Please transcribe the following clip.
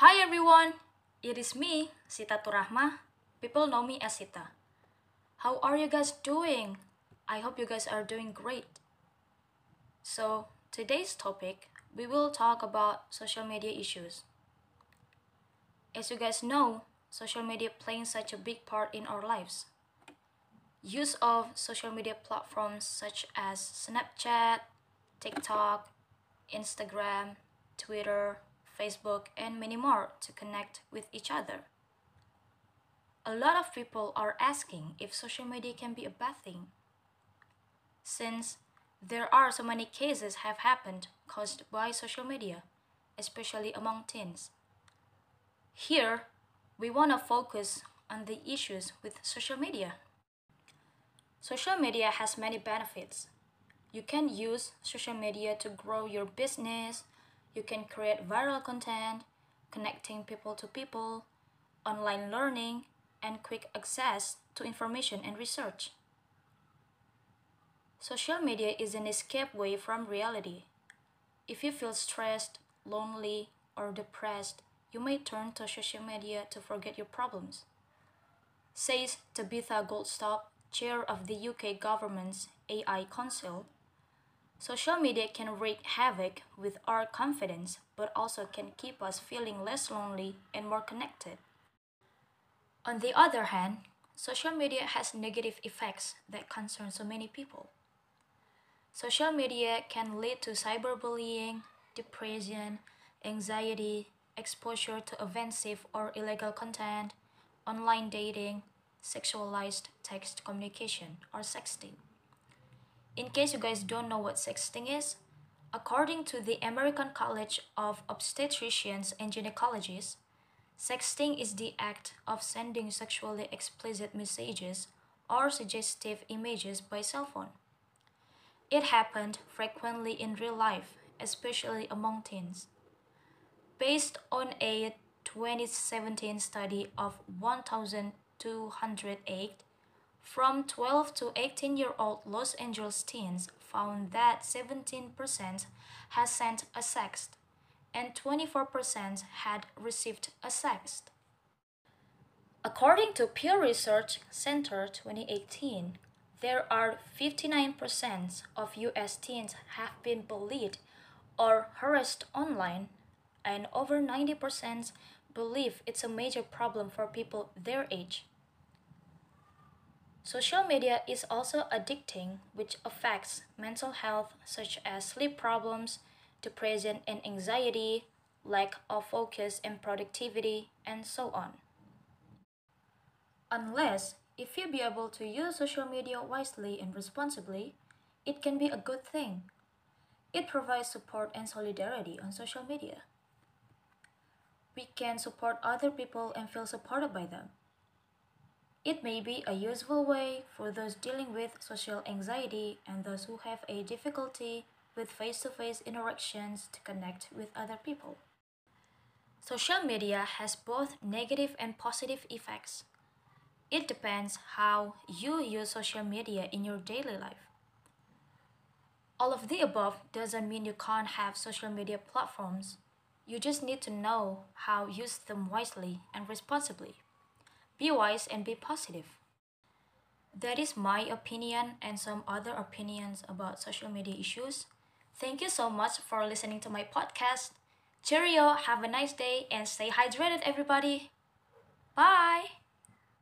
Hi everyone, it is me, Sittatur Rahmah. People know me as Sita. How are you guys doing? I hope you guys are doing great. So, today's topic, we will talk about social media issues. As you guys know, social media playing such a big part in our lives. Use of social media platforms such as Snapchat, TikTok, Instagram, Twitter, Facebook, and many more to connect with each other. A lot of people are asking if social media can be a bad thing. Since there are so many cases have happened caused by social media, especially among teens. Here, we want to focus on the issues with social media. Social media has many benefits. You can use social media to grow your business, you can create viral content, connecting people to people, online learning, and quick access to information and research. Social media is an escape way from reality. If you feel stressed, lonely, or depressed, you may turn to social media to forget your problems. Says Tabitha Goldstaub, chair of the UK government's AI Council, social media can wreak havoc with our confidence, but also can keep us feeling less lonely and more connected. On the other hand, social media has negative effects that concern so many people. Social media can lead to cyberbullying, depression, anxiety, exposure to offensive or illegal content, online dating, sexualized text communication, or sexting. In case you guys don't know what sexting is, according to the American College of Obstetricians and Gynecologists, Sexting is the act of sending sexually explicit messages or suggestive images by cell phone. It happened frequently in real life, especially among teens. Based on a 2017 study of 1,208 from 12 to 18 year old Los Angeles teens found that 17% has sent a sext and 24% had received a sext. According to Pew Research Center 2018, there are 59% of US teens have been bullied or harassed online, and over 90% believe it's a major problem for people their age. Social media is also addicting, which affects mental health such as sleep problems, depression and anxiety, lack of focus and productivity, and so on. Unless, if you be able to use social media wisely and responsibly, it can be a good thing. It provides support and solidarity on social media. We can support other people and feel supported by them. It may be a useful way for those dealing with social anxiety and those who have a difficulty with face to face interactions to connect with other people. Social media has both negative and positive effects. It depends how you use social media in your daily life. All of the above doesn't mean you can't have social media platforms. You just need to know how use them wisely and responsibly. Be wise and be positive. That is my opinion and some other opinions about social media issues. Thank you so much for listening to my podcast. Cheerio, have a nice day, and stay hydrated, everybody.